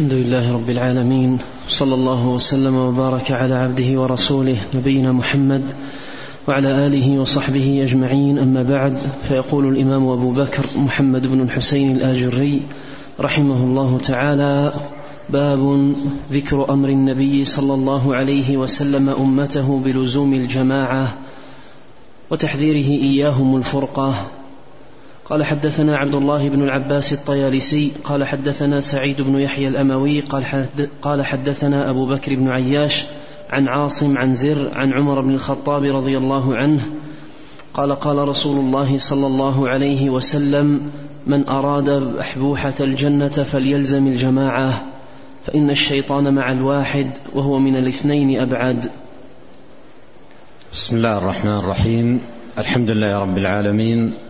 الحمد لله رب العالمين صلى الله وسلم وبارك على عبده ورسوله نبينا محمد وعلى آله وصحبه أجمعين. أما بعد فيقول الإمام أبو بكر محمد بن الحسين الآجري رحمه الله تعالى باب ذكر أمر النبي صلى الله عليه وسلم أمته بلزوم الجماعة وتحذيره إياهم الفرقة. قال حدثنا عبد الله بن العباس الطيالسي قال حدثنا سعيد بن يحيى الأموي قال قال حدثنا أبو بكر بن عياش عن عاصم عن زر عن عمر بن الخطاب رضي الله عنه قال قال رسول الله صلى الله عليه وسلم من أراد احبوحه الجنة فليلزم الجماعة فإن الشيطان مع الواحد وهو من الاثنين أبعد. بسم الله الرحمن الرحيم. الحمد لله رب العالمين.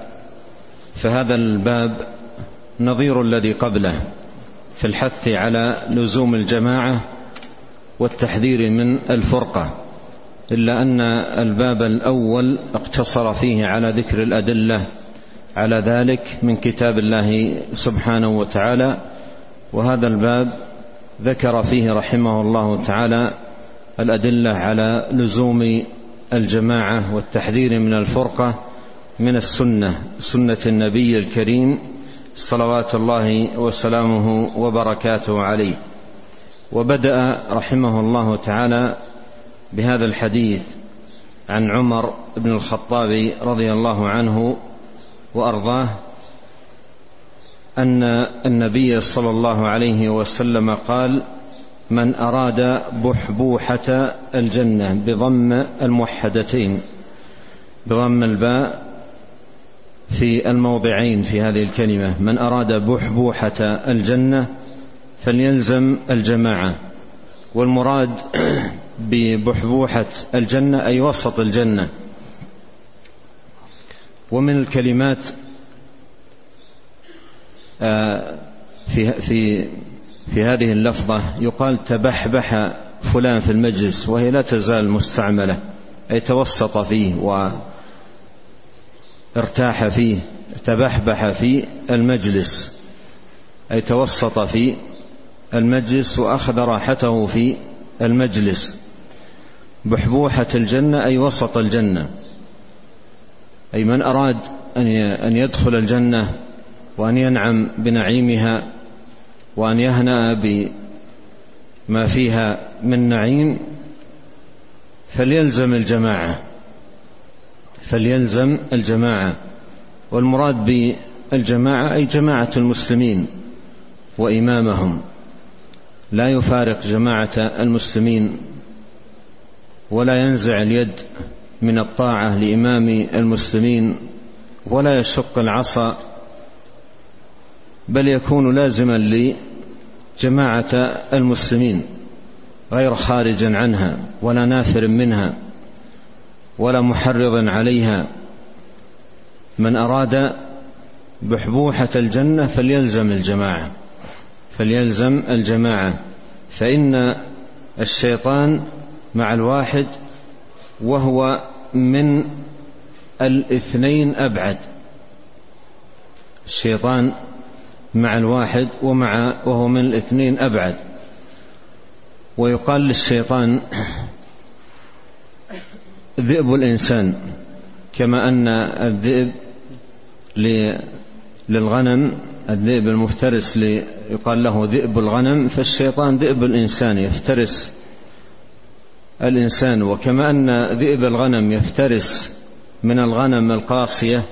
فهذا الباب نظير الذي قبله في الحث على لزوم الجماعة والتحذير من الفرقة إلا أن الباب الأول اقتصر فيه على ذكر الأدلة على ذلك من كتاب الله سبحانه وتعالى وهذا الباب ذكر فيه رحمه الله تعالى الأدلة على لزوم الجماعة والتحذير من الفرقة من السنة سنة النبي الكريم صلوات الله وسلامه وبركاته عليه. وبدأ رحمه الله تعالى بهذا الحديث عن عمر بن الخطاب رضي الله عنه وأرضاه أن النبي صلى الله عليه وسلم قال من أراد بحبوحة الجنة بضم الموحدتين بضم الباء في الموضعين في هذه الكلمة. من أراد بحبوحة الجنة فليلزم الجماعة. والمراد ببحبوحة الجنة أي وسط الجنة. ومن الكلمات آه، في في في هذه اللفظة يقال تبحبح فلان في المجلس وهي لا تزال مستعملة أي توسط فيه و ارتاح فيه تبحبح في المجلس أي توسط في المجلس وأخذ راحته في المجلس. بحبوحة الجنة أي وسط الجنة. أي من أراد أن يدخل الجنة وأن ينعم بنعيمها وأن يهنأ بما فيها من نعيم فليلزم الجماعة. فليلزم الجماعة والمراد بالجماعة أي جماعة المسلمين وإمامهم. لا يفارق جماعة المسلمين ولا ينزع اليد من الطاعة لإمام المسلمين ولا يشق العصا بل يكون لازما لجماعة المسلمين غير خارج عنها ولا نافر منها. ولا محرض عليها. من أراد بحبوحة الجنة فليلزم الجماعة. فليلزم الجماعة. فإن الشيطان مع الواحد وهو من الإثنين أبعد. الشيطان مع الواحد ومع وهو من الإثنين أبعد. ويقال للشيطان ذئب الإنسان كما أن الذئب للغنم الذئب المفترس يقال له ذئب الغنم فالشيطان ذئب الإنسان يفترس الإنسان. وكما أن ذئب الغنم يفترس من الغنم القاصية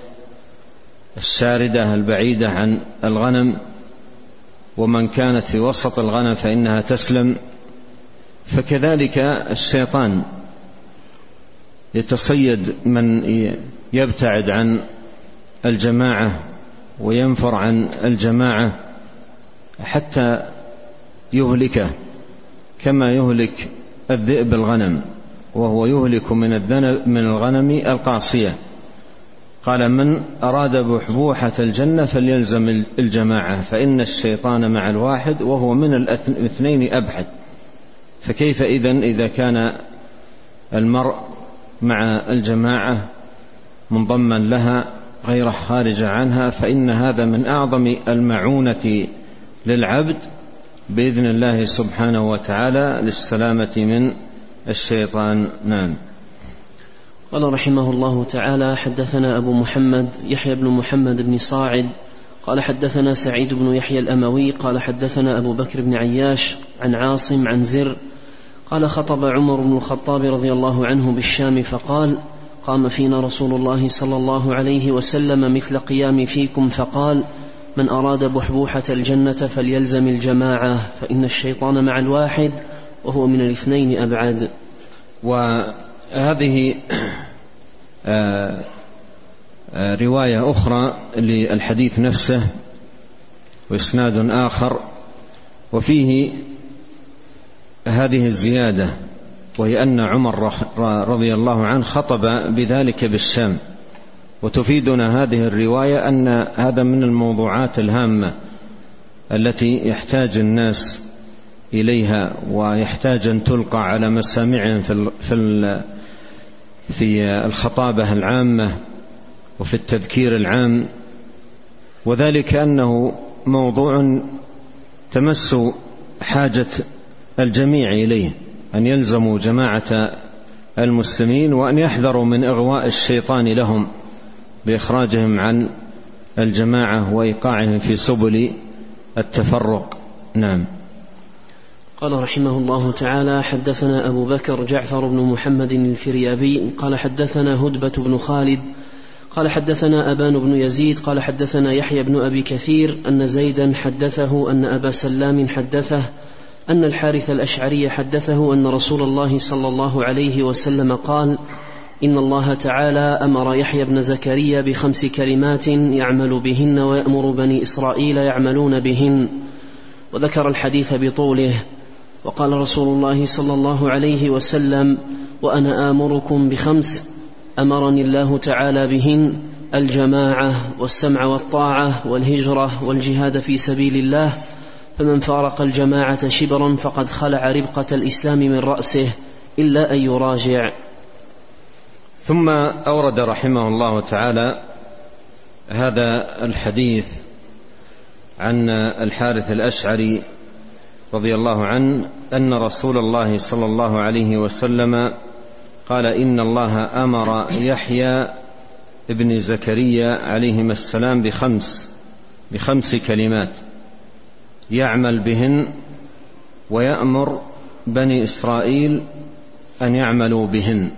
الشاردة البعيدة عن الغنم. ومن كانت في وسط الغنم فإنها تسلم. فكذلك الشيطان يتصيد من يبتعد عن الجماعة وينفر عن الجماعة حتى يهلكه كما يهلك الذئب الغنم وهو يهلك من الذنب من الغنم القاصية. قال من أراد بحبوحة الجنة فليلزم الجماعة فإن الشيطان مع الواحد وهو من الأثنين ابعد فكيف إذن إذا كان المرء مع الجماعة منضما لها غير خارج عنها فإن هذا من أعظم المعونة للعبد بإذن الله سبحانه وتعالى للسلامة من الشيطان نعم قال رحمه الله تعالى حدثنا أبو محمد يحيى بن محمد بن صاعد قال حدثنا سعيد بن يحيى الأموي قال حدثنا أبو بكر بن عياش عن عاصم عن زر قال خطب عمر بن الخطاب رضي الله عنه بالشام فقال قام فينا رسول الله صلى الله عليه وسلم مثل قيام فيكم فقال من أراد بحبوحة الجنة فليلزم الجماعة فإن الشيطان مع الواحد وهو من الاثنين أبعد. وهذه آه، آه، رواية أخرى للحديث نفسه وإسناد آخر وفيه هذه الزيادة وهي أن عمر رضي الله عنه خطب بذلك بالشام. وتفيدنا هذه الرواية أن هذا من الموضوعات الهامة التي يحتاج الناس إليها ويحتاج أن تلقى على مسامعهم في في في الخطابة العامة وفي التذكير العام. وذلك أنه موضوع تمس حاجة الجميع إليه أن يلزموا جماعة المسلمين وأن يحذروا من إغواء الشيطان لهم بإخراجهم عن الجماعة وإيقاعهم في سبل التفرق. نعم. قال رحمه الله تعالى حدثنا أبو بكر جعفر بن محمد الفريابي قال حدثنا هدبة بن خالد قال حدثنا أبان بن يزيد قال حدثنا يحيى بن أبي كثير أن زيدا حدثه أن أبا سلام حدثه أن الحارث الأشعري حدثه أن رسول الله صلى الله عليه وسلم قال إن الله تعالى أمر يحيى بن زكريا بخمس كلمات يعمل بهن ويأمر بني إسرائيل يعملون بهن. وذكر الحديث بطوله. وقال رسول الله صلى الله عليه وسلم وأنا آمركم بخمس. أمرني الله تعالى بهن الجماعة والسمع والطاعة والهجرة والجهاد في سبيل الله. فمن فارق الجماعة شبرا فقد خلع ربقة الإسلام من رأسه إلا أن يراجع. ثم أورد رحمه الله تعالى هذا الحديث عن الحارث الأشعري رضي الله عنه أن رسول الله صلى الله عليه وسلم قال إن الله أمر يحيى ابن زكريا عليهما السلام بخمس بخمس كلمات. يعمل بهن ويأمر بني إسرائيل أن يعملوا بهن.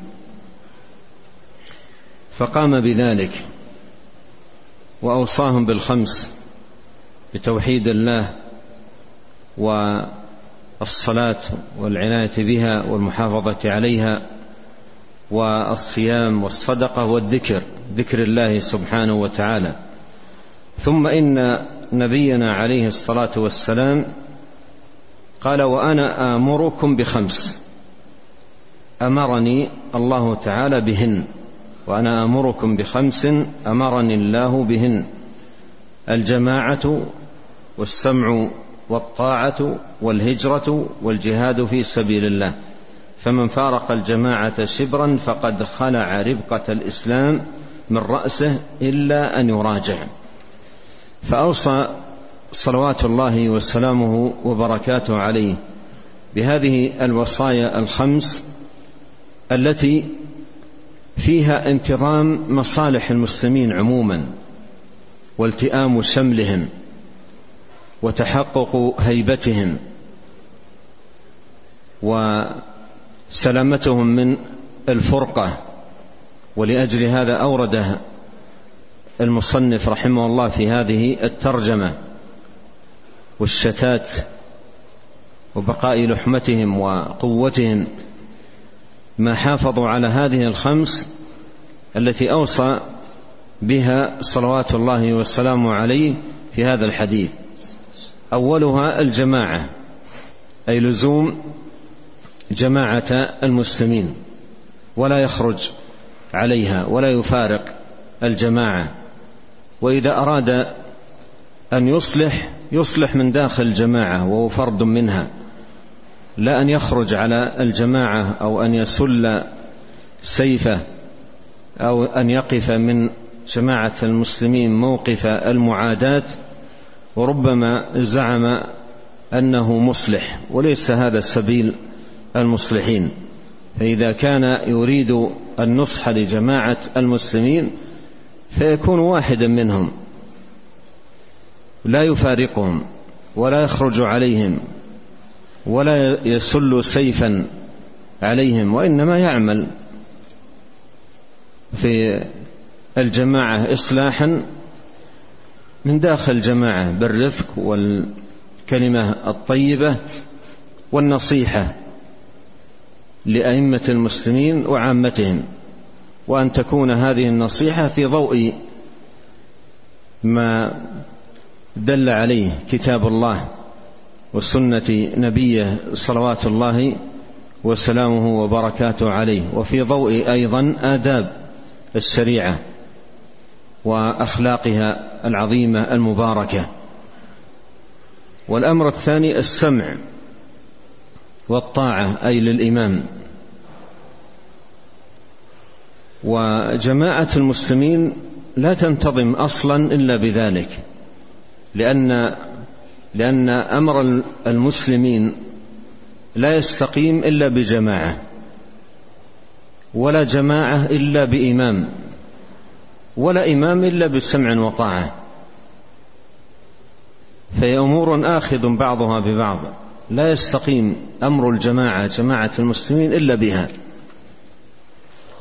فقام بذلك وأوصاهم بالخمس بتوحيد الله والصلاة والعناية بها والمحافظة عليها والصيام والصدقة والذكر ذكر الله سبحانه وتعالى. ثم إن نبينا عليه الصلاة والسلام قال وأنا آمركم بخمس. أمرني الله تعالى بهن. وأنا آمركم بخمس أمرني الله بهن. الجماعة والسمع والطاعة والهجرة والجهاد في سبيل الله. فمن فارق الجماعة شبرا فقد خلع ربقة الإسلام من رأسه إلا أن يراجع. فأوصى صلوات الله وسلامه وبركاته عليه بهذه الوصايا الخمس التي فيها انتظام مصالح المسلمين عموما والتئام شملهم وتحقق هيبتهم وسلامتهم من الفرقة ولأجل هذا اورد المصنف رحمه الله في هذه الترجمة والشتات وبقاء لحمتهم وقوتهم ما حافظوا على هذه الخمس التي أوصى بها صلوات الله والسلام عليه في هذا الحديث. أولها الجماعة أي لزوم جماعة المسلمين ولا يخرج عليها ولا يفارق الجماعة. وإذا أراد أن يصلح يصلح من داخل الجماعة وهو فرد منها. لا أن يخرج على الجماعة أو أن يسل سيفه أو أن يقف من جماعة المسلمين موقف المعاداة وربما زعم أنه مصلح وليس هذا سبيل المصلحين. فإذا كان يريد النصح لجماعة المسلمين فيكون واحدا منهم. لا يفارقهم ولا يخرج عليهم ولا يسل سيفا عليهم وإنما يعمل في الجماعة اصلاحا من داخل الجماعة بالرفق والكلمة الطيبة والنصيحة لأئمة المسلمين وعامتهم. وأن تكون هذه النصيحة في ضوء ما دل عليه كتاب الله وسنة نبيه صلوات الله وسلامه وبركاته عليه وفي ضوء أيضا آداب الشريعة وأخلاقها العظيمة المباركة. والأمر الثاني السمع والطاعة أي للإمام. وجماعة المسلمين لا تنتظم أصلا إلا بذلك لأن لأن أمر المسلمين لا يستقيم إلا بجماعة ولا جماعة إلا بإمام ولا إمام إلا بسمع وطاعة. فهي أمور آخذ بعضها ببعض لا يستقيم أمر الجماعة جماعة المسلمين إلا بها.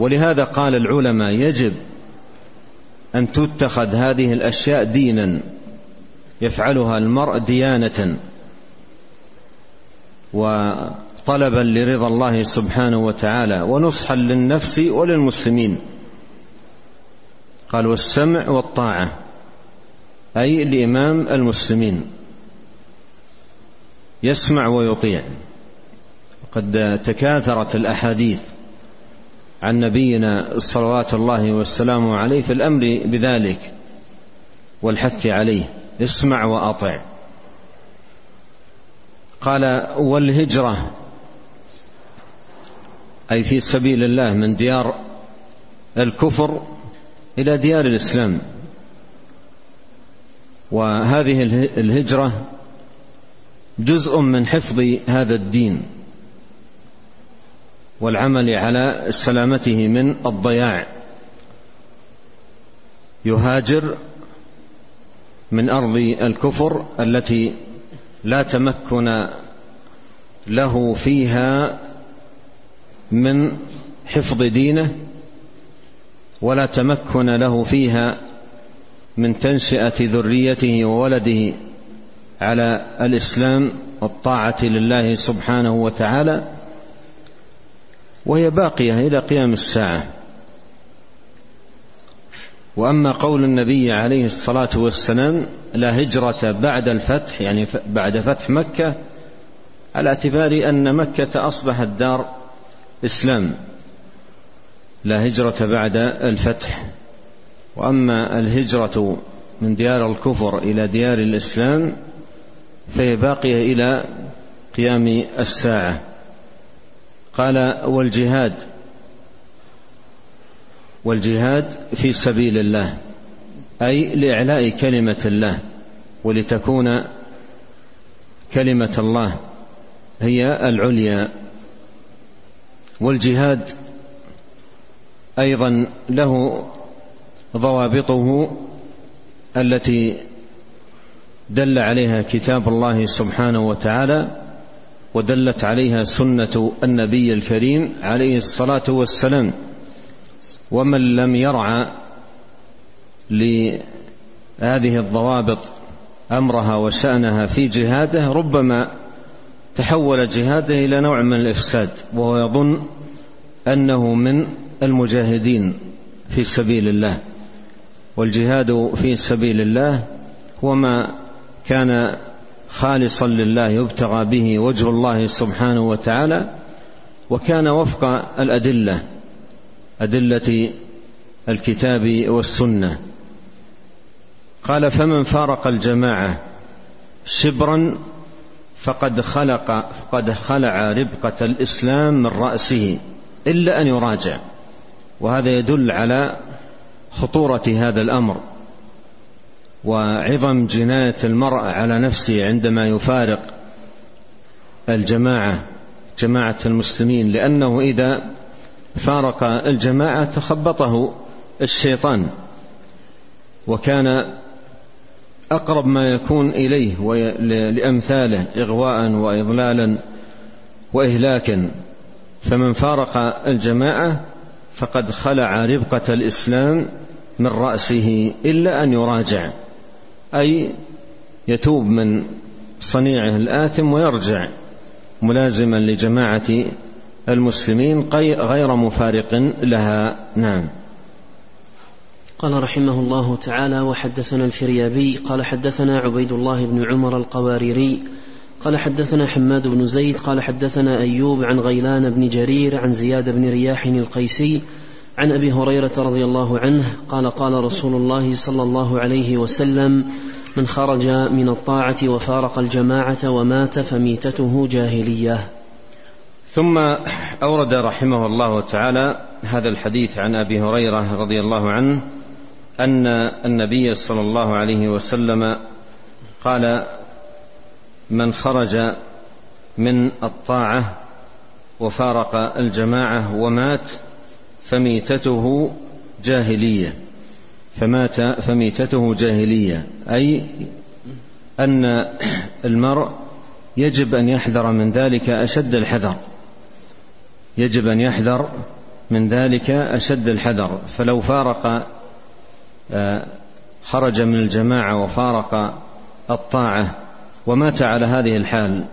ولهذا قال العلماء يجب أن تتخذ هذه الأشياء دينا يفعلها المرء ديانة وطلبا لرضا الله سبحانه وتعالى ونصحا للنفس وللمسلمين. قال والسمع والطاعة أي لإمام المسلمين. يسمع ويطيع. قد تكاثرت الأحاديث. عن نبينا صلوات الله والسلام عليه في الأمر بذلك والحث عليه. اسمع وأطع. قال والهجرة أي في سبيل الله من ديار الكفر إلى ديار الإسلام. وهذه الهجرة جزء من حفظ هذا الدين. والعمل على سلامته من الضياع. يهاجر من أرض الكفر التي لا تمكن له فيها من حفظ دينه ولا تمكن له فيها من تنشئة ذريته وولده على الإسلام والطاعة لله سبحانه وتعالى. وهي باقية إلى قيام الساعة. وأما قول النبي عليه الصلاة والسلام لا هجرة بعد الفتح يعني بعد فتح مكة على اعتبار أن مكة أصبحت دار إسلام. لا هجرة بعد الفتح. وأما الهجرة من ديار الكفر إلى ديار الإسلام فهي باقية إلى قيام الساعة. قال والجهاد والجهاد في سبيل الله أي لإعلاء كلمة الله ولتكون كلمة الله هي العليا. والجهاد أيضا له ضوابطه التي دل عليها كتاب الله سبحانه وتعالى ودلت عليها سنة النبي الكريم عليه الصلاة والسلام. ومن لم يرعى لهذه الضوابط أمرها وشأنها في جهاده ربما تحول جهاده إلى نوع من الإفساد وهو يظن أنه من المجاهدين في سبيل الله. والجهاد في سبيل الله هو ما كان خالصا لله يبتغى به وجه الله سبحانه وتعالى وكان وفق الأدلة أدلة الكتاب والسنة. قال فمن فارق الجماعة شبرا فقد خلق فقد خلع ربقة الإسلام من رأسه إلا أن يراجع. وهذا يدل على خطورة هذا الأمر. وعظم جناية المرء على نفسه عندما يفارق الجماعة جماعة المسلمين لأنه إذا فارق الجماعة تخبطه الشيطان وكان أقرب ما يكون إليه لأمثاله إغواء وإضلالا وإهلاكا. فمن فارق الجماعة فقد خلع ربقة الإسلام من رأسه إلا أن يراجع. أي يتوب من صنيعه الآثم ويرجع ملازما لجماعة المسلمين غير مفارق لها. نعم. قال رحمه الله تعالى وحدثنا الفريابي قال حدثنا عبيد الله بن عمر القواريري قال حدثنا حماد بن زيد قال حدثنا أيوب عن غيلان بن جرير عن زياد بن رياح القيسي عن أبي هريرة رضي الله عنه قال قال رسول الله صلى الله عليه وسلم من خرج من الطاعة وفارق الجماعة ومات فميتته جاهلية. ثم أورد رحمه الله تعالى هذا الحديث عن أبي هريرة رضي الله عنه أن النبي صلى الله عليه وسلم قال من خرج من الطاعة وفارق الجماعة ومات فميتته جاهلية. فمات فميتته جاهلية. أي أن المرء يجب أن يحذر من ذلك أشد الحذر. يجب أن يحذر من ذلك أشد الحذر. فلو فارق آه، خرج من الجماعة وفارق الطاعة ومات على هذه الحال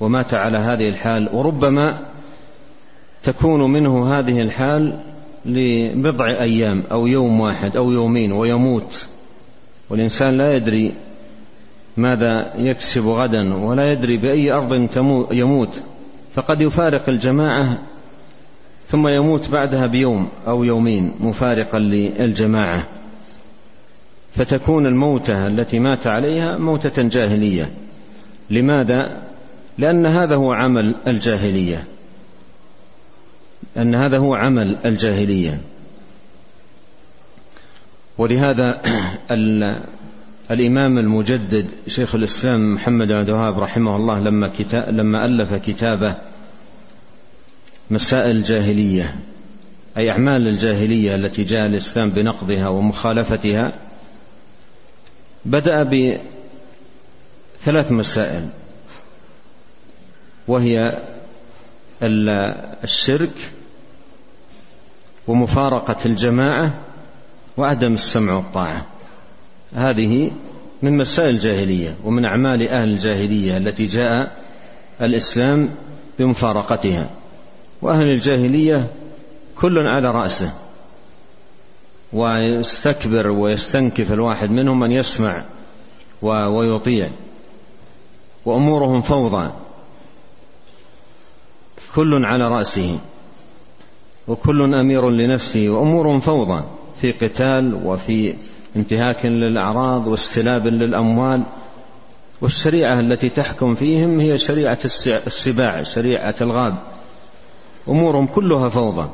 ومات على هذه الحال وربما تكون منه هذه الحال لبضع أيام أو يوم واحد أو يومين ويموت. والإنسان لا يدري ماذا يكسب غدا ولا يدري بأي أرض يموت. فقد يفارق الجماعة ثم يموت بعدها بيوم أو يومين مفارقا للجماعة. فتكون الموتة التي مات عليها موتة جاهلية. لماذا؟ لأن هذا هو عمل الجاهلية. أن هذا هو عمل الجاهلية. ولهذا الإمام المجدد شيخ الإسلام محمد بن الوهاب رحمه الله لما كتاب لما ألف كتابه مسائل الجاهلية أي أعمال الجاهلية التي جاء الإسلام بنقضها ومخالفتها بدأ بثلاث مسائل وهي الشرك ومفارقة الجماعة وعدم السمع والطاعة. هذه من مسائل الجاهلية ومن أعمال أهل الجاهلية التي جاء الإسلام بمفارقتها. وأهل الجاهلية كل على رأسه ويستكبر ويستنكف الواحد منهم أن يسمع ويطيع وأمورهم فوضى. كل على رأسه وكل أمير لنفسه وأمورهم فوضى في قتال وفي انتهاك للأعراض واستلاب للأموال. والشريعة التي تحكم فيهم هي شريعة السباع شريعة الغاب. أمورهم كلها فوضى.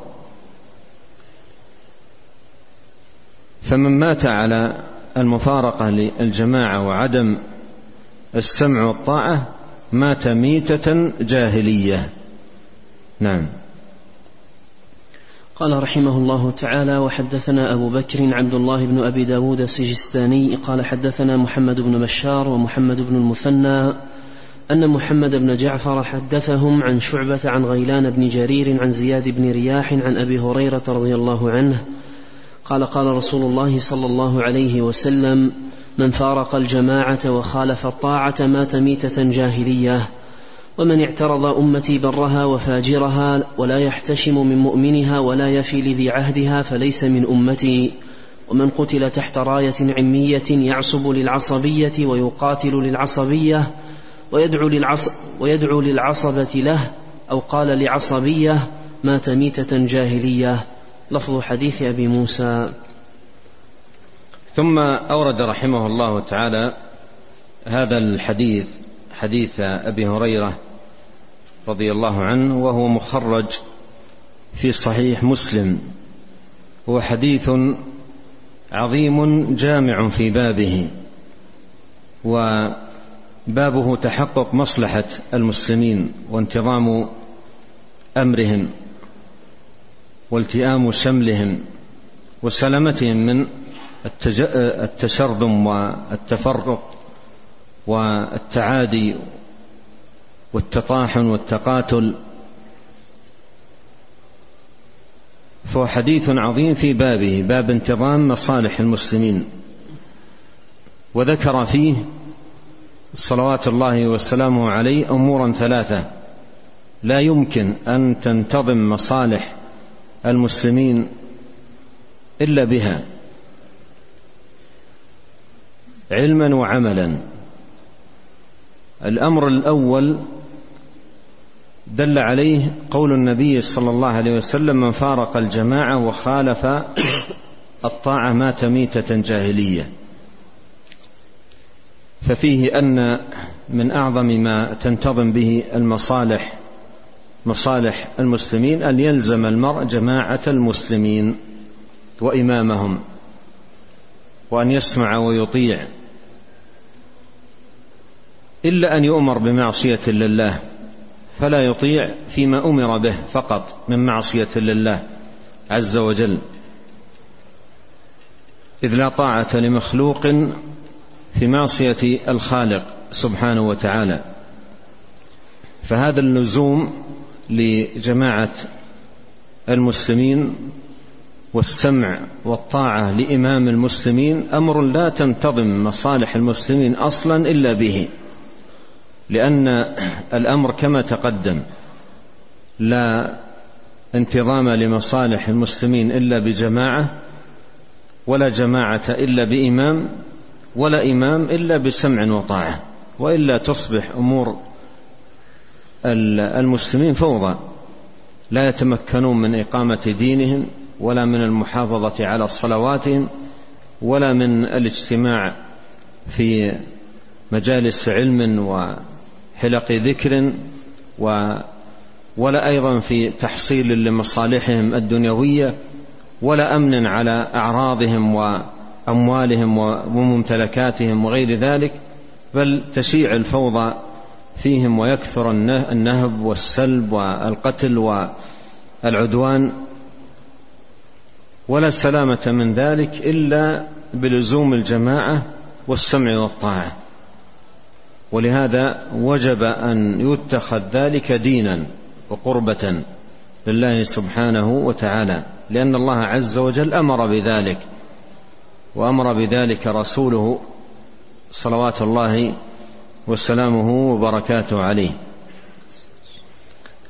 فمن مات على المفارقة للجماعة وعدم السمع والطاعة مات ميتة جاهلية. نعم. قال رحمه الله تعالى وحدثنا أبو بكر عبد الله بن أبي داود السجستاني قال حدثنا محمد بن بشار ومحمد بن المثنى أن محمد بن جعفر حدثهم عن شعبة عن غيلان بن جرير عن زياد بن رياح عن أبي هريرة رضي الله عنه قال قال رسول الله صلى الله عليه وسلم من فارق الجماعة وخالف الطاعة مات ميتة جاهلية ومن اعترض أمتي برها وفاجرها ولا يحتشم من مؤمنها ولا يفي لذي عهدها فليس من أمتي. ومن قتل تحت راية عمية يعصب للعصبية ويقاتل للعصبية ويدعو, للعص ويدعو للعصبة له أو قال لعصبية مات ميتة جاهلية. لفظ حديث أبي موسى. ثم أورد رحمه الله تعالى هذا الحديث حديث أبي هريرة رضي الله عنه وهو مخرج في صحيح مسلم. هو حديث عظيم جامع في بابه وبابه تحقق مصلحة المسلمين وانتظام أمرهم والتئام شملهم وسلامتهم من التشرذم والتفرق والتعادي والتطاحن والتقاتل. فهو حديث عظيم في بابه باب انتظام مصالح المسلمين. وذكر فيه صلوات الله وسلامه عليه أمورا ثلاثة. لا يمكن أن تنتظم مصالح المسلمين إلا بها. علما وعملا. الأمر الأول دل عليه قول النبي صلى الله عليه وسلم من فارق الجماعة وخالف الطاعة مات ميتة جاهلية ففيه أن من أعظم ما تنتظم به المصالح مصالح المسلمين أن يلزم المرء جماعة المسلمين وإمامهم وأن يسمع ويطيع. إلا أن يؤمر بمعصية لله فلا يطيع فيما أمر به فقط من معصية لله عز وجل. إذ لا طاعة لمخلوق في معصية الخالق سبحانه وتعالى. فهذا اللزوم لجماعة المسلمين والسمع والطاعة لإمام المسلمين أمر لا تنتظم مصالح المسلمين أصلا إلا به. لأن الأمر كما تقدم لا انتظام لمصالح المسلمين إلا بجماعة ولا جماعة إلا بإمام ولا إمام إلا بسمع وطاعة وإلا تصبح أمور المسلمين فوضى لا يتمكنون من إقامة دينهم ولا من المحافظة على صلواتهم ولا من الاجتماع في مجالس علم و حلق ذكر و ولا أيضا في تحصيل لمصالحهم الدنيوية ولا أمن على أعراضهم وأموالهم وممتلكاتهم وغير ذلك بل تشيع الفوضى فيهم ويكثر النهب والسلب والقتل والعدوان. ولا سلامة من ذلك إلا بلزوم الجماعة والسمع والطاعة. ولهذا وجب أن يتخذ ذلك دينا وقربة لله سبحانه وتعالى لأن الله عز وجل أمر بذلك وأمر بذلك رسوله صلوات الله وسلامه وبركاته عليه.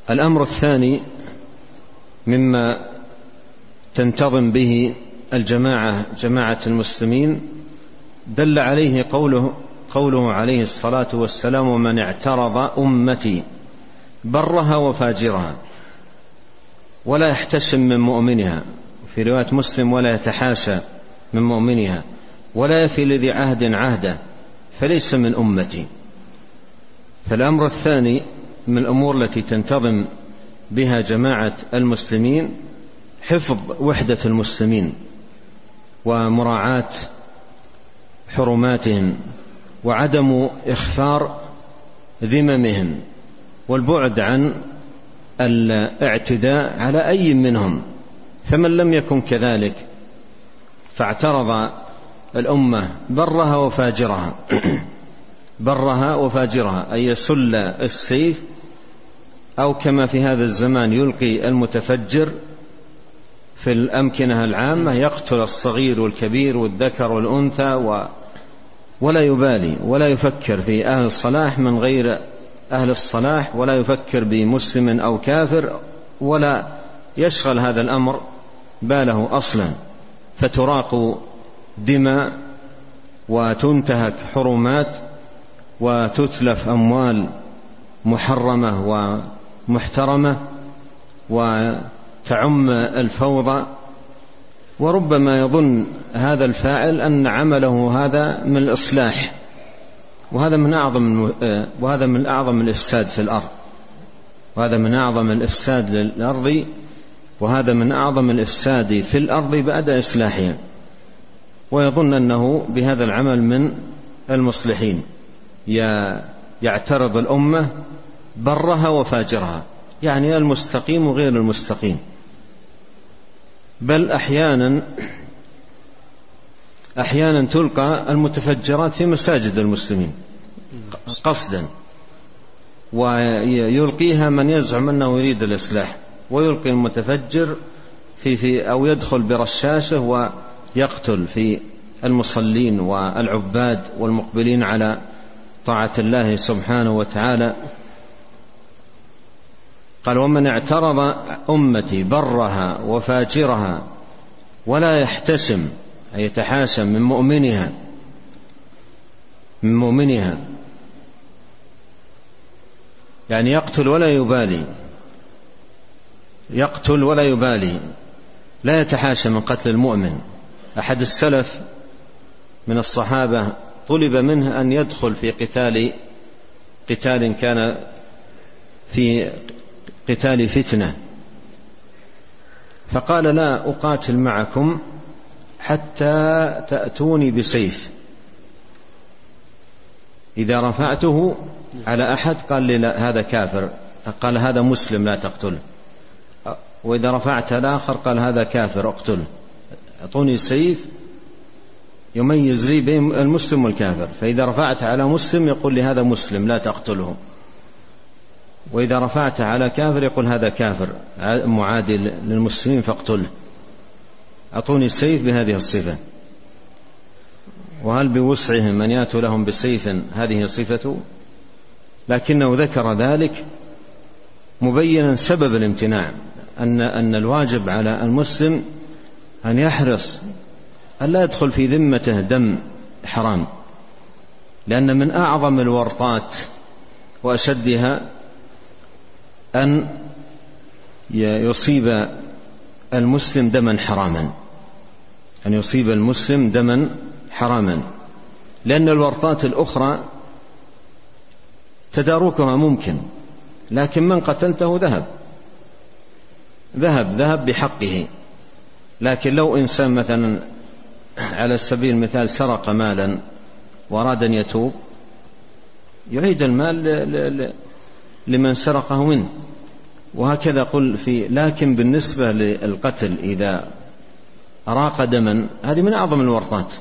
الأمر الثاني مما تنتظم به الجماعة جماعة المسلمين دل عليه قوله قوله عليه الصلاة والسلام ومن اعترض أمتي برها وفاجرها ولا يحتشم من مؤمنها في رواية مسلم ولا يتحاشى من مؤمنها ولا يفي لذي عهد عهده فليس من أمتي فالأمر الثاني من الأمور التي تنتظم بها جماعة المسلمين حفظ وحدة المسلمين ومراعاة حرماتهم وعدم إخفار ذممهم والبعد عن الاعتداء على أي منهم فمن لم يكن كذلك فاعترض الأمة برها وفاجرها. برها وفاجرها أي يسل السيف أو كما في هذا الزمان يلقي المتفجر في الأمكنة العامة يقتل الصغير والكبير والذكر والأنثى ولا يبالي ولا يفكر في أهل الصلاح من غير أهل الصلاح ولا يفكر بمسلم أو كافر ولا يشغل هذا الأمر باله أصلا. فتراق دماء وتنتهك حرمات وتتلف أموال محرمة محترمة وتعم الفوضى. وربما يظن هذا الفاعل أن عمله هذا من الإصلاح وهذا من أعظم وهذا من أعظم الإفساد في الأرض وهذا من أعظم الإفساد للأرض وهذا من أعظم الإفساد في الأرض بعد إصلاحها ويظن أنه بهذا العمل من المصلحين يعترض الأمة برها وفاجرها يعني المستقيم وغير المستقيم. بل أحيانا أحيانا تلقى المتفجرات في مساجد المسلمين. قصدا. ويلقيها من يزعم أنه يريد الإصلاح. ويلقي المتفجر في في أو يدخل برشاشة ويقتل في المصلين والعباد والمقبلين على طاعة الله سبحانه وتعالى. قال ومن اعترض أمتي برها وفاجرها ولا يحتشم أي يتحاشى من مؤمنها من مؤمنها يعني يقتل ولا يبالي يقتل ولا يبالي لا يتحاشى من قتل المؤمن. أحد السلف من الصحابة طلب منه أن يدخل في قتال قتال كان في قتال فتنة. فقال لا أقاتل معكم حتى تأتوني بسيف. إذا رفعته على أحد قال لي لا هذا كافر. قال هذا مسلم لا تقتله وإذا رفعت الآخر قال هذا كافر اقتله أعطوني سيف يميز لي بين المسلم والكافر. فإذا رفعت على مسلم يقول لي هذا مسلم لا تقتله وإذا رفعت على كافر يقول هذا كافر. معادي للمسلمين فاقتله أعطوني سيف بهذه الصفة. وهل بوسعهم أن يأتوا لهم بسيف؟ هذه صفته لكنه ذكر ذلك مبينا سبب الامتناع أن أن الواجب على المسلم أن يحرص أن لا يدخل في ذمته دم حرام لأن من أعظم الورطات وأشدها أن يصيب المسلم دما حراما. أن يصيب المسلم دما حراما. لأن الورطات الأخرى تداركها ممكن لكن من قتلته ذهب. ذهب ذهب بحقه. لكن لو إنسان مثلا على سبيل المثال سرق مالا وأراد أن يتوب يعيد المال لمن سرقه منه. وهكذا قل في لكن بالنسبة للقتل إذا أراق دما هذه من أعظم الورطات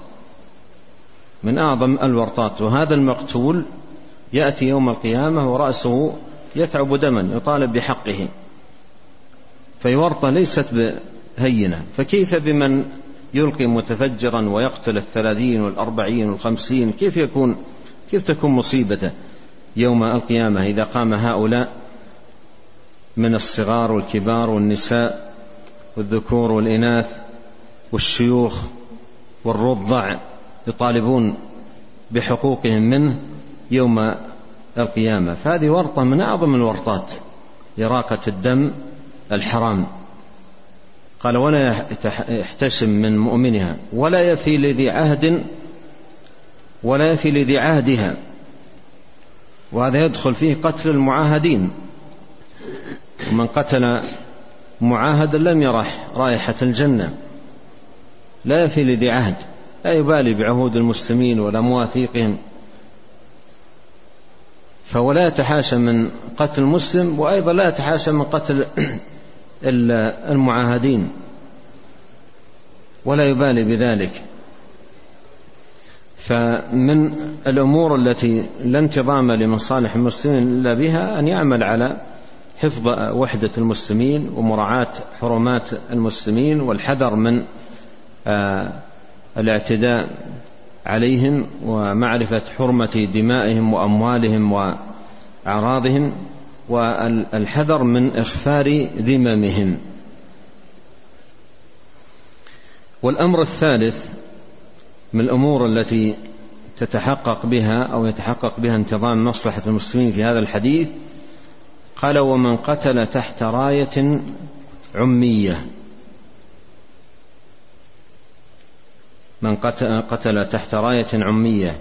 من أعظم الورطات وهذا المقتول يأتي يوم القيامة ورأسه يتعب دما يطالب بحقه فالورطة ليست هينة فكيف بمن يلقي متفجرا ويقتل الثلاثين والأربعين والخمسين؟ كيف يكون كيف تكون مصيبته يوم القيامة إذا قام هؤلاء؟ من الصغار والكبار والنساء والذكور والإناث والشيوخ والرضع يطالبون بحقوقهم منه يوم القيامة. فهذه ورطة من أعظم الورطات إراقة الدم الحرام. قال ولا يحتشم من مؤمنها ولا يفي لذي عهد ولا يفي لذي عهدها. وهذا يدخل فيه قتل المعاهدين. ومن قتل معاهدا لم يرح رائحة الجنة. لا يفي لذي عهد لا يبالي بعهود المسلمين ولا مواثيقهم. فهو لا يتحاشى من قتل المسلم وأيضا لا يتحاشى من قتل المعاهدين. ولا يبالي بذلك. فمن الأمور التي لا انتظام لمصالح المسلمين إلا بها أن يعمل على حفظ وحدة المسلمين ومراعاة حرمات المسلمين والحذر من آه، الاعتداء عليهم ومعرفة حرمة دمائهم وأموالهم وأعراضهم والحذر من إخفار ذممهم. والأمر الثالث من الأمور التي تتحقق بها أو يتحقق بها انتظام مصلحة المسلمين في هذا الحديث قال ومن قتل تحت راية عمية. من قتل تحت راية عمية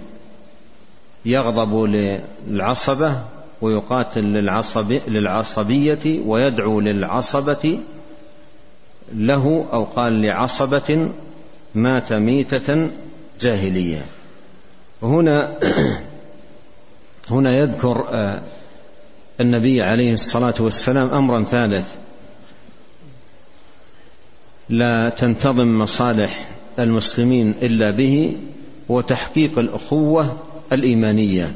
يغضب للعصبة ويقاتل للعصب للعصبية ويدعو للعصبة له أو قال لعصبة مات ميتة جاهلية. وهنا هنا يذكر آه، النبي عليه الصلاة والسلام أمرا ثالث. لا تنتظم مصالح المسلمين إلا به وتحقيق الأخوة الإيمانية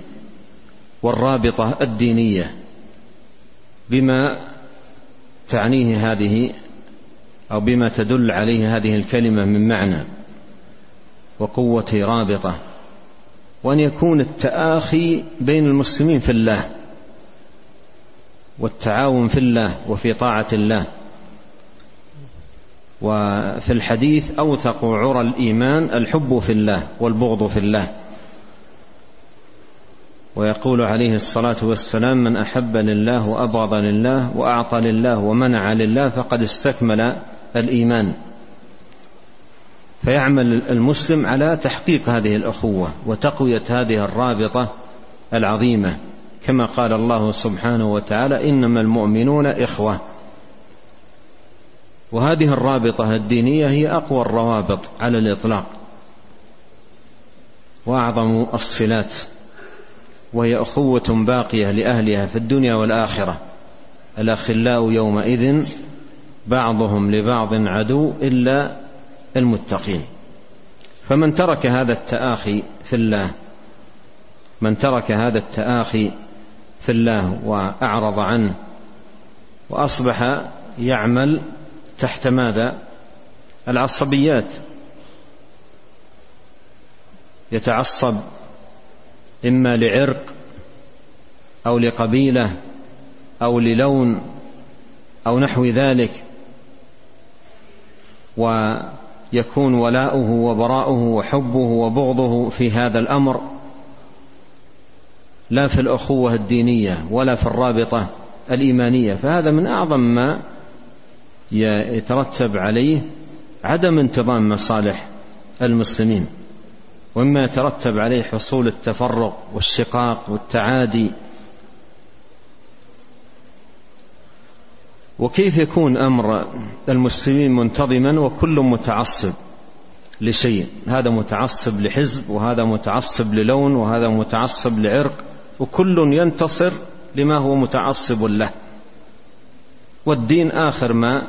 والرابطة الدينية بما تعنيه هذه أو بما تدل عليه هذه الكلمة من معنى وقوة رابطة. وأن يكون التآخي بين المسلمين في الله. والتعاون في الله وفي طاعة الله. وفي الحديث أوثق عرى الإيمان الحب في الله والبغض في الله. ويقول عليه الصلاة والسلام من أحب لله وأبغض لله وأعطى لله ومنع لله فقد استكمل الإيمان. فيعمل المسلم على تحقيق هذه الأخوة وتقوية هذه الرابطة العظيمة. كما قال الله سبحانه وتعالى إنما المؤمنون إخوة. وهذه الرابطة الدينية هي أقوى الروابط على الإطلاق. وأعظم الصلات وهي أخوة باقية لأهلها في الدنيا والآخرة. الأخلاء يومئذ بعضهم لبعض عدو إلا المتقين. فمن ترك هذا التآخي في الله من ترك هذا التآخي في الله وأعرض عنه وأصبح يعمل تحت ماذا؟ العصبيات. يتعصب إما لعرق أو لقبيلة أو للون أو نحو ذلك ويكون ولاؤه وبراؤه وحبه وبغضه في هذا الأمر. لا في الأخوة الدينية ولا في الرابطة الإيمانية. فهذا من أعظم ما يترتب عليه عدم انتظام مصالح المسلمين ومما يترتب عليه حصول التفرق والشقاق والتعادي. وكيف يكون أمر المسلمين منتظما وكل متعصب لشيء؟ هذا متعصب لحزب وهذا متعصب للون وهذا متعصب لعرق. وكل ينتصر لما هو متعصب له. والدين آخر ما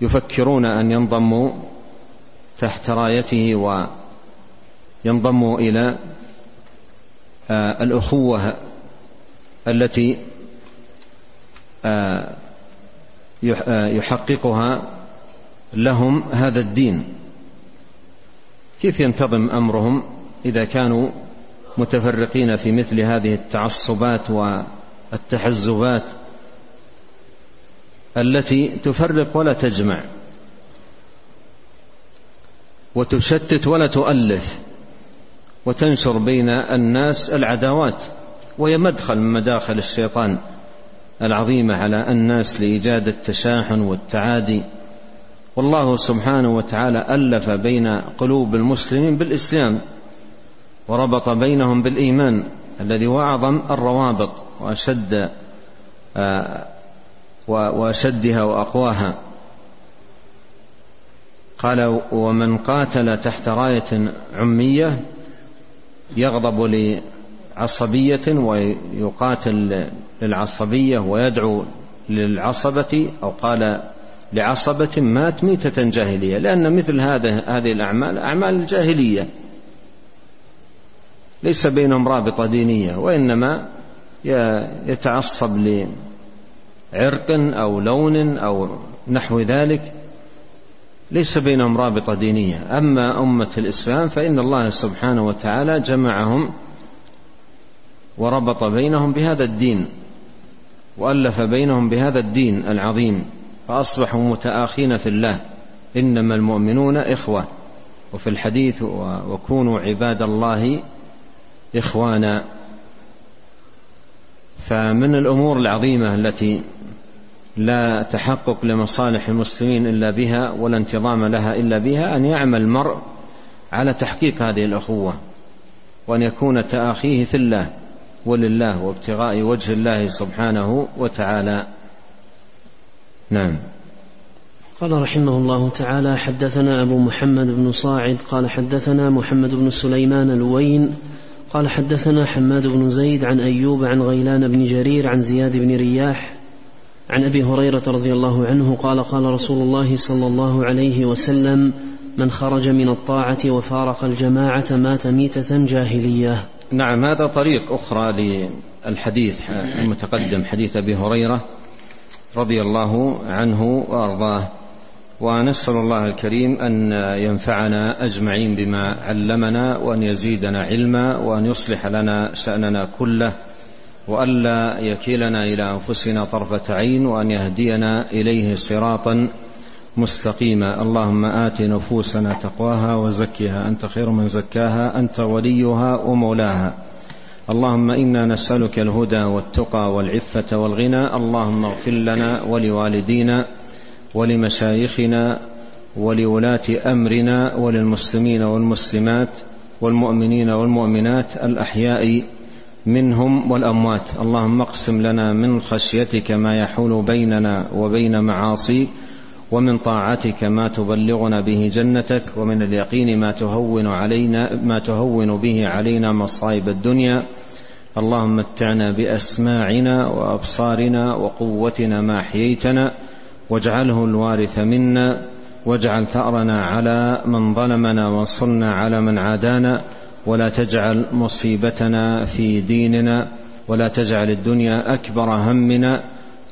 يفكرون أن ينضموا تحت رايته وينضموا إلى آه، الأخوة التي آه، آه، يحققها لهم هذا الدين. كيف ينتظم أمرهم إذا كانوا متفرقين في مثل هذه التعصبات والتحزبات التي تفرق ولا تجمع وتشتت ولا تؤلف وتنشر بين الناس العداوات وهي مدخل من مداخل الشيطان العظيمة على الناس لإيجاد التشاحن والتعادي. والله سبحانه وتعالى ألف بين قلوب المسلمين بالإسلام وربط بينهم بالإيمان الذي هو أعظم الروابط وأشد آه، وأشدها وأقواها. قال ومن قاتل تحت راية عمية يغضب عصبية ويقاتل للعصبية ويدعو للعصبة أو قال لعصبة مات ميتة جاهلية لأن مثل هذه الأعمال أعمال الجاهلية ليس بينهم رابطة دينية وإنما يتعصب لعرق أو لون أو نحو ذلك. ليس بينهم رابطة دينية. أما أمة الإسلام فإن الله سبحانه وتعالى جمعهم وربط بينهم بهذا الدين وألف بينهم بهذا الدين العظيم فأصبحوا متآخين في الله. إنما المؤمنون إخوة وفي الحديث وكونوا عباد الله إخوانا. فمن الأمور العظيمة التي لا تحقق لمصالح المسلمين إلا بها ولا انتظام لها إلا بها أن يعمل المرء على تحقيق هذه الأخوة وأن يكون تأخيه في الله ولله وابتغاء وجه الله سبحانه وتعالى. نعم. قال رحمه الله تعالى حدثنا أبو محمد بن صاعد قال حدثنا محمد بن سليمان الوين قال حدثنا حماد بن زيد عن أيوب عن غيلان بن جرير عن زياد بن رياح عن أبي هريرة رضي الله عنه قال قال رسول الله صلى الله عليه وسلم من خرج من الطاعة وفارق الجماعة مات ميتة جاهلية. نعم هذا طريق أخرى للحديث المتقدم حديث أبي هريرة رضي الله عنه وأرضاه. ونسأل الله الكريم أن ينفعنا أجمعين بما علمنا وأن يزيدنا علما وأن يصلح لنا شأننا كله وألا يكلنا إلى أنفسنا طرفة عين وأن يهدينا إليه صراطا مستقيما. اللهم آت نفوسنا تقواها وزكها. أنت خير من زكاها أنت وليها ومولاها. اللهم إنا نسألك الهدى والتقى والعفة والغنى. اللهم اغفر لنا ولوالدينا ولمشايخنا ولولاة أمرنا وللمسلمين والمسلمات والمؤمنين والمؤمنات الأحياء منهم والأموات. اللهم اقسم لنا من خشيتك ما يحول بيننا وبين معاصيك ومن طاعتك ما تبلغنا به جنتك ومن اليقين ما تهون علينا ما تهون به علينا مصائب الدنيا. اللهم متعنا بأسماعنا وأبصارنا وقوتنا ما أحييتنا. واجعله الوارث منا واجعل ثأرنا على من ظلمنا وانصرنا على من عادانا ولا تجعل مصيبتنا في ديننا ولا تجعل الدنيا أكبر همنا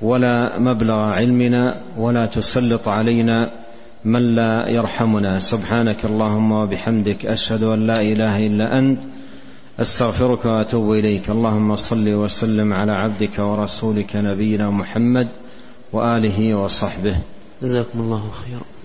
ولا مبلغ علمنا ولا تسلط علينا من لا يرحمنا. سبحانك اللهم وبحمدك أشهد أن لا إله إلا أنت أستغفرك وأتوب إليك. اللهم صل وسلم على عبدك ورسولك نبينا محمد. وآله وصحبه. جزاكم الله خيرا.